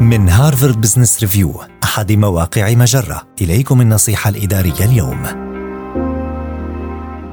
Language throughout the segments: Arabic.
من Harvard Business Review أحد مواقع مجرة. إليكم النصيحة الإدارية اليوم.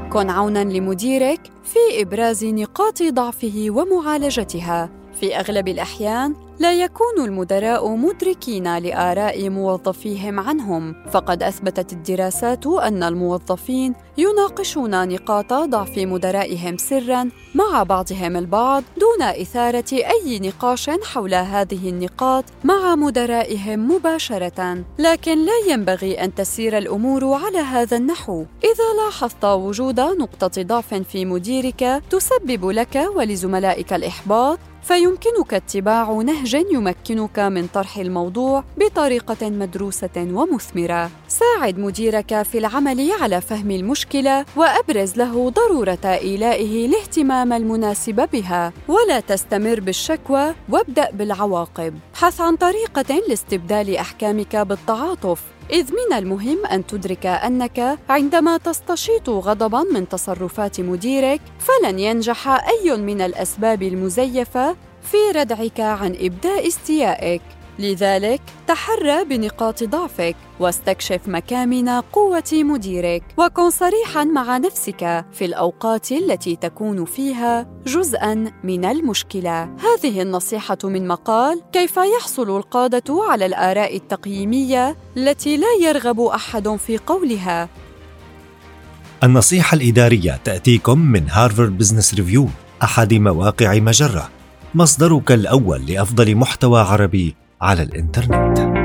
كن عونا لمديرك في إبراز نقاط ضعفه ومعالجتها. في أغلب الأحيان لا يكون المدراء مدركين لآراء موظفيهم عنهم. فقد أثبتت الدراسات أن الموظفين يناقشون نقاط ضعف مدرائهم سرا مع بعضهم البعض دون إثارة أي نقاش حول هذه النقاط مع مدرائهم مباشرة. لكن لا ينبغي أن تسير الأمور على هذا النحو. إذا لاحظت وجود نقطة ضعف في مديرك تسبب لك ولزملائك الإحباط فيمكنك اتباع نهج يمكنك من طرح الموضوع بطريقة مدروسة ومثمرة. ساعد مديرك في العمل على فهم المشكلة وأبرز له ضرورة إيلائه الاهتمام المناسب بها. ولا تستمر بالشكوى وابدأ بالعواقب. ابحث عن طريقة لاستبدال أحكامك بالتعاطف. إذ من المهم أن تدرك أنك عندما تستشيط غضبًا من تصرفات مديرك، فلن ينجح أي من الأسباب المزيفة في ردعك عن إبداء استيائك. لذلك تحرى بنقاط ضعفك واستكشف مكامن قوة مديرك وكن صريحا مع نفسك في الأوقات التي تكون فيها جزءا من المشكلة. هذه النصيحة من مقال كيف يحصل القادة على الآراء التقييمية التي لا يرغب أحد في قولها؟ النصيحة الإدارية تأتيكم من Harvard Business Review أحد مواقع مجرة. مصدرك الأول لأفضل محتوى عربي على الإنترنت.